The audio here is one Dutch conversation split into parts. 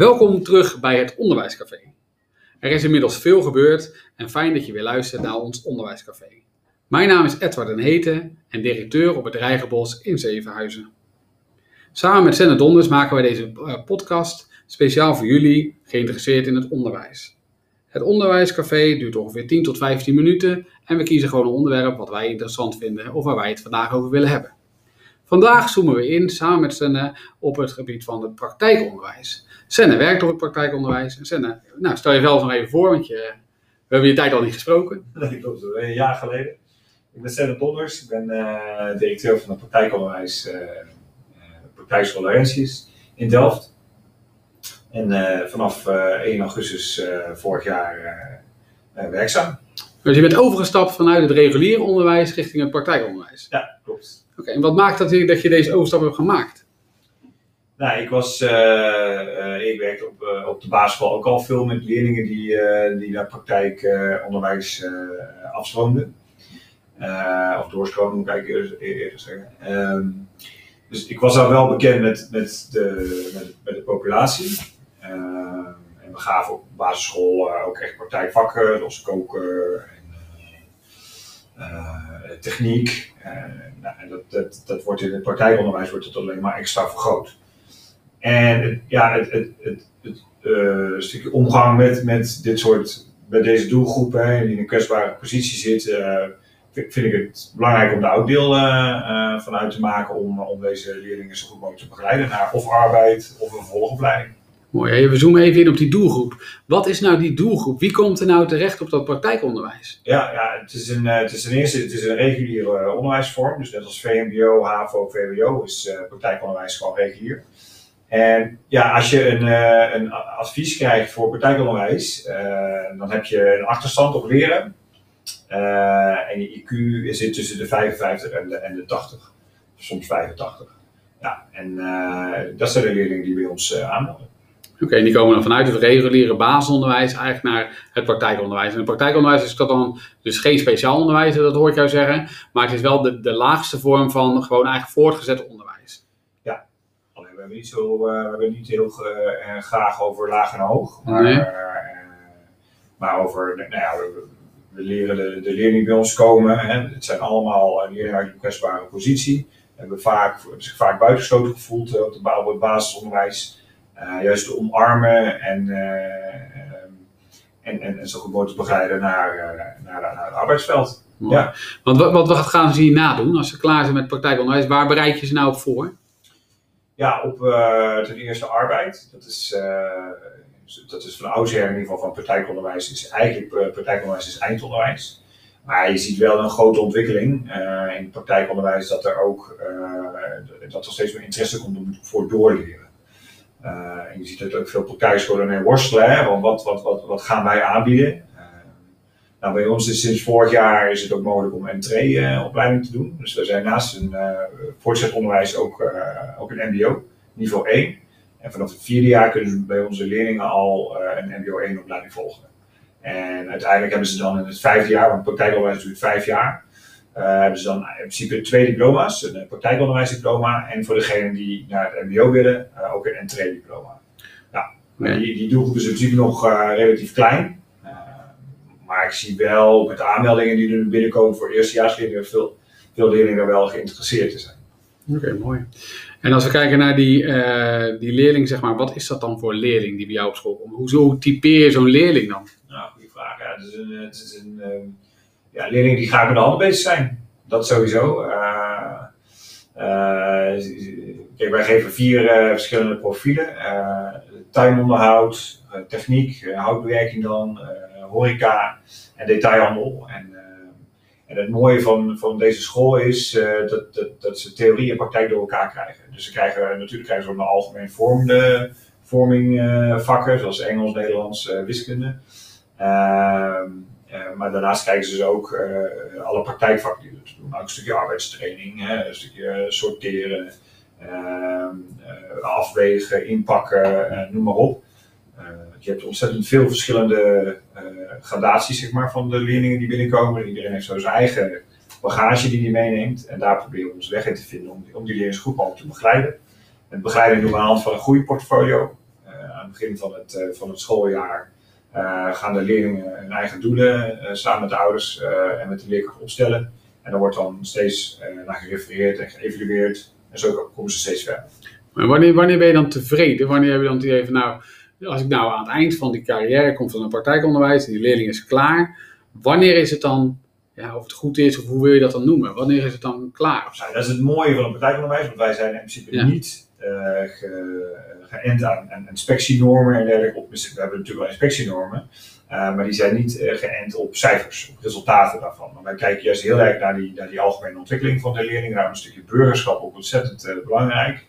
Welkom terug bij het Onderwijscafé. Er is inmiddels veel gebeurd en fijn dat je weer luistert naar ons Onderwijscafé. Mijn naam is Edward den Heten en directeur op het Rijgenbos in Zevenhuizen. Samen met Senne Donders maken wij deze eh, podcast speciaal voor jullie geïnteresseerd in het onderwijs. Het Onderwijscafé duurt ongeveer 10 tot 15 minuten en we kiezen gewoon een onderwerp wat wij interessant vinden of waar wij het vandaag over willen hebben. Vandaag zoomen we in samen met Senne op het gebied van het praktijkonderwijs. Senne werkt op het praktijkonderwijs. En Senne, nou, stel je zelf nog even voor, want je, we hebben je tijd al niet gesproken. Nee, klopt. Een jaar geleden. Ik ben Senne Donders. Ik ben uh, directeur van het praktijkonderwijs uh, praktijkschool in Delft. En uh, vanaf 1 augustus vorig jaar werkzaam. Dus je bent overgestapt vanuit het reguliere onderwijs richting het praktijkonderwijs? Ja, klopt. Oké, en wat maakt dat, dat je deze overstap hebt gemaakt? Nou, ik, was, uh, ik werkte op, uh, op de basisschool ook al veel met leerlingen die, die naar praktijkonderwijs afstroomden. of doorstroomden, moet ik eigenlijk eerder, zeggen. Um, dus ik was al wel bekend met, met, de, met, met de populatie. Ehm, en we gaven op basisschool ook echt praktijkvakken, zoals koken en techniek. Nou, en dat, dat, dat wordt in het praktijkonderwijs wordt het alleen maar extra vergroot. En ja, het, het, het, het uh, stukje omgang met, met dit soort, met deze doelgroep, hè, die in een kwetsbare positie zit, uh, vind, ik het belangrijk om daar ook deel uh, van uit te maken om, om deze leerlingen zo goed mogelijk te begeleiden naar of arbeid of een vervolgopleiding. Mooi, we zoomen even in op die doelgroep. Wat is nou die doelgroep? Wie komt er nou terecht op dat praktijkonderwijs? Ja, ja het, is een, het is ten eerste het is een reguliere onderwijsvorm. Dus net als VMBO, HAVO, VWO is praktijkonderwijs gewoon regulier. En ja, als je een, uh, een advies krijgt voor praktijkonderwijs, uh, dan heb je een achterstand op leren. Uh, en je IQ zit tussen de 55 en de, en de 80, soms 85. Ja, en dat zijn de leerlingen die bij ons aanmelden. Oké, die komen dan vanuit het reguliere basisonderwijs eigenlijk naar het praktijkonderwijs. En het praktijkonderwijs is dat dan dus geen speciaal onderwijs, dat hoor ik jou zeggen. Maar het is wel de, de laagste vorm van gewoon eigenlijk voortgezet onderwijs we hebben niet, zo, uh, we hebben niet heel uh, graag over laag en hoog. Maar, nee. maar over, nou ja, we, we, leren de, de leerlingen bij ons komen. Hè. Het zijn allemaal leerlingen uit een kwetsbare positie. Hebben vaak, zich vaak buitengesloten gevoeld op, de, op het basisonderwijs. juist te omarmen en, en, en, en, zo goed mogelijk te begeleiden naar, naar, naar het arbeidsveld. Ja. Want wat, wat, wat gaan ze hier nadoen als ze klaar zijn met praktijkonderwijs? Waar bereid je ze nou op voor? Ja, op ten eerste arbeid. Dat is, uh, dat is van oudsher in ieder geval van praktijkonderwijs. Is eigenlijk, uh, praktijkonderwijs is eindonderwijs. Maar je ziet wel een grote ontwikkeling in het praktijkonderwijs dat er ook dat er steeds meer interesse komt voor doorleren. en je ziet dat ook veel praktijkscholen mee worstelen. Hè, want wat, wat, wat, wat gaan wij aanbieden? Nou, bij ons is sinds vorig jaar is het ook mogelijk om entree-opleiding te doen. Dus we zijn naast een uh, voortgezet onderwijs ook, uh, ook een MBO, niveau 1. En vanaf het vierde jaar kunnen bij onze leerlingen al een MBO 1 opleiding volgen. En uiteindelijk hebben ze dan in het vijfde jaar, want praktijkonderwijs duurt vijf jaar, hebben ze dan in principe twee diploma's. Een praktijkonderwijsdiploma en voor degenen die naar het MBO willen, ook een entree-diploma. Nou, die, die doelgroep is in principe nog relatief klein. Maar ik zie wel met de aanmeldingen die er binnenkomen voor eerstejaarsleerlingen veel, veel leerlingen wel geïnteresseerd te zijn. Oké, mooi. En als we kijken naar die, uh, die leerling, zeg maar, wat is dat dan voor leerling die bij jou op school komt? Hoe, hoe typeer je zo'n leerling dan? Nou, goede vraag. Ja, het is een, het is een uh, ja, leerling die graag met de handen bezig zijn. Dat sowieso. Uh, kijk, wij geven vier verschillende profielen. tuinonderhoud, techniek, houtbewerking dan, horeca en detailhandel. En, uh, en het mooie van, van deze school is uh, dat, dat, dat ze theorie en praktijk door elkaar krijgen. Dus ze krijgen natuurlijk krijgen ze een algemeen vormde vorming uh, vakken, zoals Engels, Nederlands, wiskunde. Maar daarnaast krijgen ze dus ook alle praktijkvakken die ze doen. Ook een stukje arbeidstraining, een stukje sorteren, ehm, afwegen, inpakken, noem maar op je hebt ontzettend veel verschillende uh, gradaties zeg maar, van de leerlingen die binnenkomen. Iedereen heeft zo zijn eigen bagage die hij meeneemt. En daar proberen we ons weg in te vinden om, om die leerlingen goed te begeleiden. Het begeleiden doen we aan de hand van een groeiportfolio. Uh, aan het begin van het, van het schooljaar gaan de leerlingen hun eigen doelen samen met de ouders en met de leerkracht opstellen. En daar wordt dan steeds naar gerefereerd en geëvalueerd. En zo komen ze steeds verder. Wanneer, wanneer ben je dan tevreden? Wanneer heb je dan het idee van, nou, als ik nou aan het eind van die carrière kom van een praktijkonderwijs en die leerling is klaar, wanneer is het dan, ja, of het goed is, of hoe wil je dat dan noemen? Wanneer is het dan klaar? Nou, dat is het mooie van een praktijkonderwijs, want wij zijn in principe niet uh, geënt aan, aan, inspectienormen en dergelijke. We hebben natuurlijk wel inspectienormen, uh, maar die zijn niet uh, geënt op cijfers, op resultaten daarvan. Maar wij kijken juist heel erg naar die, naar die algemene ontwikkeling van de leerling. Daarom een stukje burgerschap ook ontzettend belangrijk.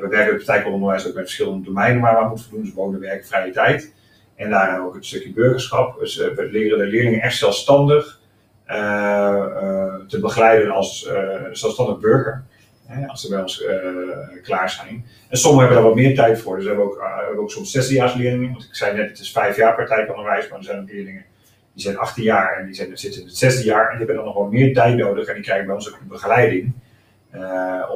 We werken het praktijkonderwijs ook met verschillende domeinen waar we aan moeten voldoen. Dus wonen, werken, vrije tijd. En daarna ook het stukje burgerschap. Dus uh, we leren de leerlingen echt zelfstandig uh, uh, te begeleiden als zelfstandig burger. Als ze bij ons klaar zijn. En sommigen hebben daar wat meer tijd voor. Dus we hebben ook, we hebben ook soms 16 leerlingen. Want ik zei net, het is vijf jaar praktijkonderwijs. Maar er zijn ook leerlingen die zijn 18 jaar en die zijn, zitten in het zesde jaar. En die hebben dan nog wel meer tijd nodig. En die krijgen bij ons ook een begeleiding.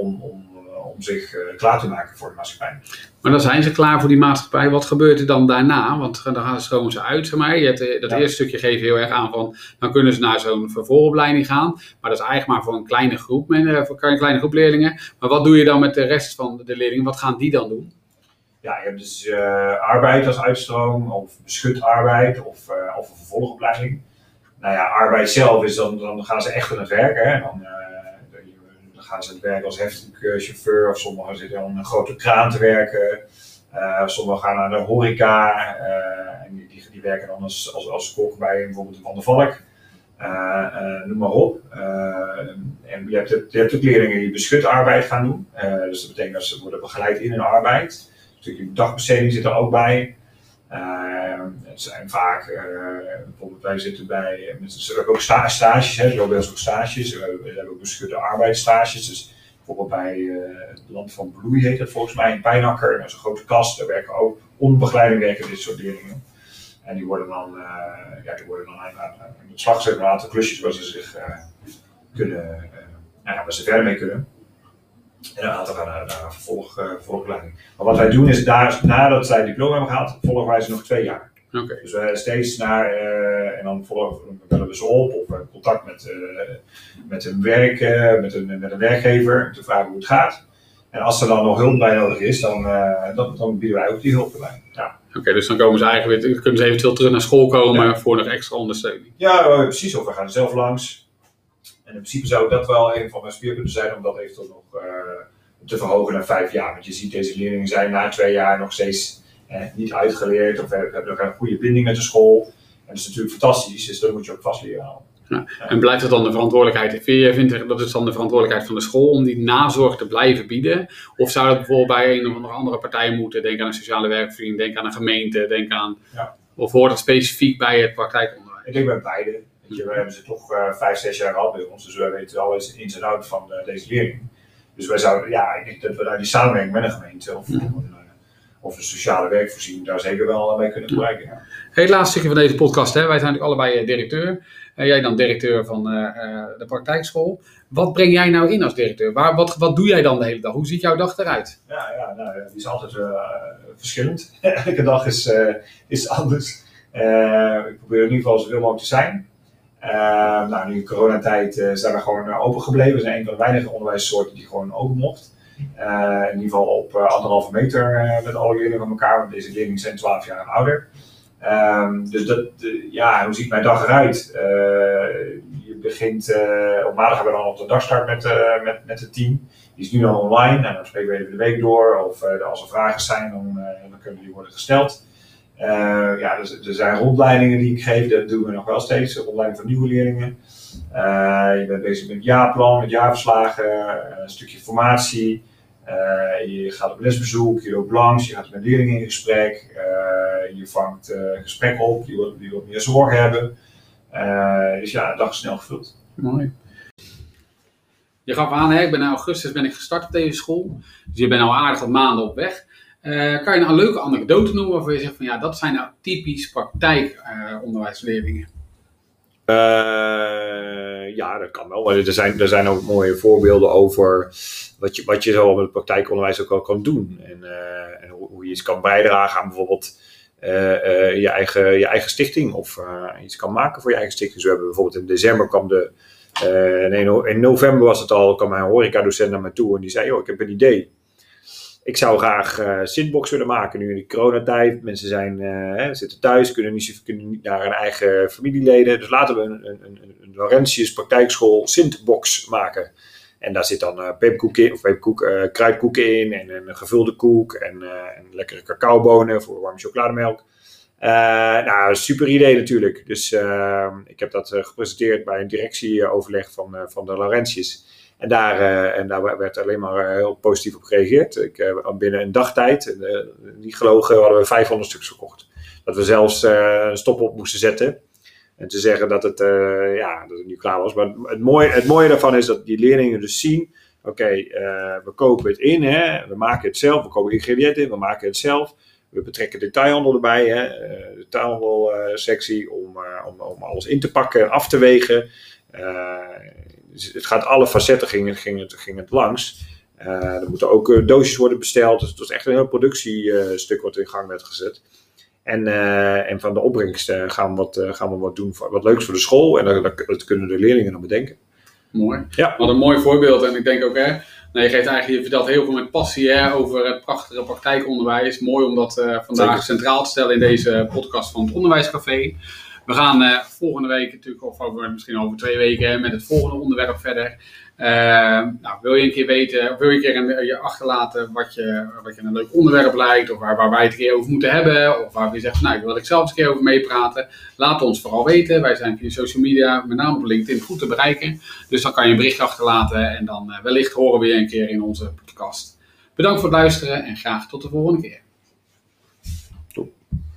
om, om om zich uh, klaar te maken voor de maatschappij. Maar dan zijn ze klaar voor die maatschappij. Wat gebeurt er dan daarna? Want dan gaan ze, komen ze uit, zeg maar. Je hebt, eh, dat eerste stukje geeft heel erg aan van, dan kunnen ze naar zo'n vervolgopleiding gaan. Maar dat is eigenlijk maar voor een kleine groep, eh, voor een kleine groep leerlingen. Maar wat doe je dan met de rest van de leerlingen? Wat gaan die dan doen? Ja, je hebt dus uh, arbeid als uitstroom, of beschut arbeid, of, uh, of een vervolgopleiding. Nou ja, arbeid zelf is dan, dan gaan ze echt aan het werk. Hè? Dan, uh, gaan ze werken als chauffeur of sommigen zitten aan een grote kraan te werken. Uh, sommigen gaan naar de horeca uh, en die, die, werken dan als, als, kok bij bijvoorbeeld Van der Valk. Noem maar op. en je hebt, je hebt leerlingen die beschutarbeid gaan doen. dus dat betekent dat ze worden begeleid in hun arbeid. Een stukje dagbesteding zit er ook bij. Ehm, het zijn vaak, uh, bijvoorbeeld wij zitten bij, eh, we hebben ook sta stages, hè, we hebben ook stages, we hebben, ook beschute arbeidsstages. Dus bijvoorbeeld bij uh, het land van Bloei heet het volgens mij, in Pijnakker, dat is een grote kast, daar werken ook onder begeleiding werken dit soort leerlingen. En die worden dan, uh, ja, die worden dan aan, aan, de slag gezet met een aantal klusjes waar ze zich kunnen, nou ja, waar ze verder mee kunnen. En een aantal gaan naar, naar een vervolg, uh, vervolgopleiding. Maar wat wij doen is, daar, nadat zij het diploma hebben gehaald, volgen wij ze nog twee jaar. Okay. Dus wij steeds naar, uh, en dan volgen, bellen we ze op of uh, contact met, met een werk, met, een, met een werkgever, om te vragen hoe het gaat. En als er dan nog hulp bij nodig is, dan, dan, dan bieden wij ook die hulp erbij. Ja. Oké, dus dan komen ze eigenlijk weer, kunnen ze eventueel terug naar school komen ja. voor nog extra ondersteuning. Ja, precies. Of we gaan zelf langs. En in principe zou dat wel een van mijn speerpunten zijn om dat eventueel nog uh, te verhogen naar vijf jaar. Want je ziet deze leerlingen zijn na twee jaar nog steeds eh, niet uitgeleerd of hebben nog een goede binding met de school. En dat is natuurlijk fantastisch, dus dat moet je ook vast leren Ja. Ja. En blijft het dan de verantwoordelijkheid? Vind je dat is dan de verantwoordelijkheid van de school om die nazorg te blijven bieden? Of zou dat bijvoorbeeld bij een of andere partij moeten? Denk aan een sociale werkvriend, denk aan een gemeente, denk aan. Ja. Of hoort dat specifiek bij het praktijkonderwijs? Ik denk bij beide. Weet je, we hebben ze toch uh, vijf, zes jaar gehad bij ons, dus wij weten alles ins en out van uh, deze leerling. Dus wij zouden, ja, ik denk dat we daar die samenwerking met een gemeente of, een, uh, of een sociale werkvoorziening daar zeker wel mee kunnen gebruiken. Ja. Laatste stukje van deze podcast, hè. wij zijn natuurlijk allebei directeur. jij dan directeur van de praktijkschool. Wat breng jij nou in als directeur? Waar, wat, wat doe jij dan de hele dag? Hoe ziet jouw dag eruit? Ja, ja nou, die is altijd verschillend. Elke dag is, is anders. ik probeer in ieder geval zoveel mogelijk te zijn. Uh, nou, nu in coronatijd uh, zijn we gewoon uh, open gebleven. We zijn een van de weinige onderwijssoorten die gewoon open mocht. in ieder geval op anderhalve meter met alle leerlingen van elkaar, want deze leerlingen zijn 12 jaar ouder. Um, dus dat, ja, hoe ziet mijn dag eruit? je begint, op maandag hebben we dan op de dagstart met, met, met het team. Die is nu dan online en dan spreken we even de week door. Of als er vragen zijn, dan, dan kunnen die worden gesteld. Uh, ja, dus, er zijn rondleidingen die ik geef, dat doen we nog wel steeds, rondleiding van nieuwe leerlingen. Uh, je bent bezig met het jaarplan, met jaarverslagen, een stukje formatie. Uh, je gaat op lesbezoek, je loopt langs, je gaat met leerlingen in gesprek. je vangt gesprekken op die, die wat meer zorg hebben. dus ja, de dag is snel gevuld. Mooi. Je gaf aan, hè, ik ben in augustus ben ik gestart op deze school. Dus je bent al aardig wat maanden op weg. Uh, kan je nou een leuke anekdote noemen waarvan je zegt van ja, dat zijn nou typisch praktijkonderwijsleerlingen? Uh, ja, dat kan wel. er zijn, er zijn ook mooie voorbeelden over wat je, wat je zo met het praktijkonderwijs ook wel kan doen. En, uh, en hoe, je iets kan bijdragen aan bijvoorbeeld je, eigen, je eigen stichting. Of iets kan maken voor je eigen stichting. Zo hebben we bijvoorbeeld in december kwam de... nee, in november was het al, kwam mijn horeca-docent naar me toe en die zei, joh, ik heb een idee ik zou graag uh, sitbox willen maken nu in de coronatijd. Mensen zijn, uh, zitten thuis, kunnen niet, kunnen niet naar hun eigen familieleden. Dus laten we een, een, een, een Laurentius praktijkschool sintbox maken. En daar zit dan uh, in, of peperkoek, uh, kruidkoeken in en een gevulde koek en, en lekkere cacaobonen voor warme chocolademelk. nou, super idee natuurlijk. Dus ik heb dat gepresenteerd bij een directieoverleg van, van de Laurentius. En daar, uh, en daar werd alleen maar uh, heel positief op gereageerd. Ik, uh, binnen een dagtijd, niet gelogen, hadden we 500 stuks verkocht. Dat we zelfs een stop op moesten zetten. En te zeggen dat het, ja, dat het nu klaar was. Maar het mooie, het mooie daarvan is dat die leerlingen dus zien: oké, we kopen het in, hè, we maken het zelf, we kopen ingrediënten in, we maken het zelf. We betrekken detailhandel erbij, hè, de detailhandelsectie, om, om, om alles in te pakken, af te wegen. Het gaat alle facetten ging, ging, het, ging het langs. Uh, er moeten ook uh, doosjes worden besteld. Dus het was echt een heel productiestuk wat in gang werd gezet. En, uh, en van de opbrengst gaan, we wat, gaan we wat doen, voor, wat leuks voor de school. En dat, dat kunnen de leerlingen dan bedenken. Mooi. Ja. Wat een mooi voorbeeld. En ik denk ook, hè, nou, je, geeft eigenlijk, je vertelt heel veel met passie hè, over het prachtige praktijkonderwijs. Mooi om dat vandaag centraal te stellen in deze podcast van het Onderwijscafé. We gaan uh, volgende week natuurlijk, of over, misschien over twee weken, met het volgende onderwerp verder. Uh, nou, wil je een keer weten, wil je een keer een, je achterlaten wat je, wat je een leuk onderwerp lijkt, of waar, waar wij het een keer over moeten hebben, of waar je zegt, nou, ik wil ik zelf eens een keer over meepraten, laat ons vooral weten. Wij zijn via social media, met name op LinkedIn, goed te bereiken. Dus dan kan je een bericht achterlaten en dan wellicht horen we je een keer in onze podcast. Bedankt voor het luisteren en graag tot de volgende keer.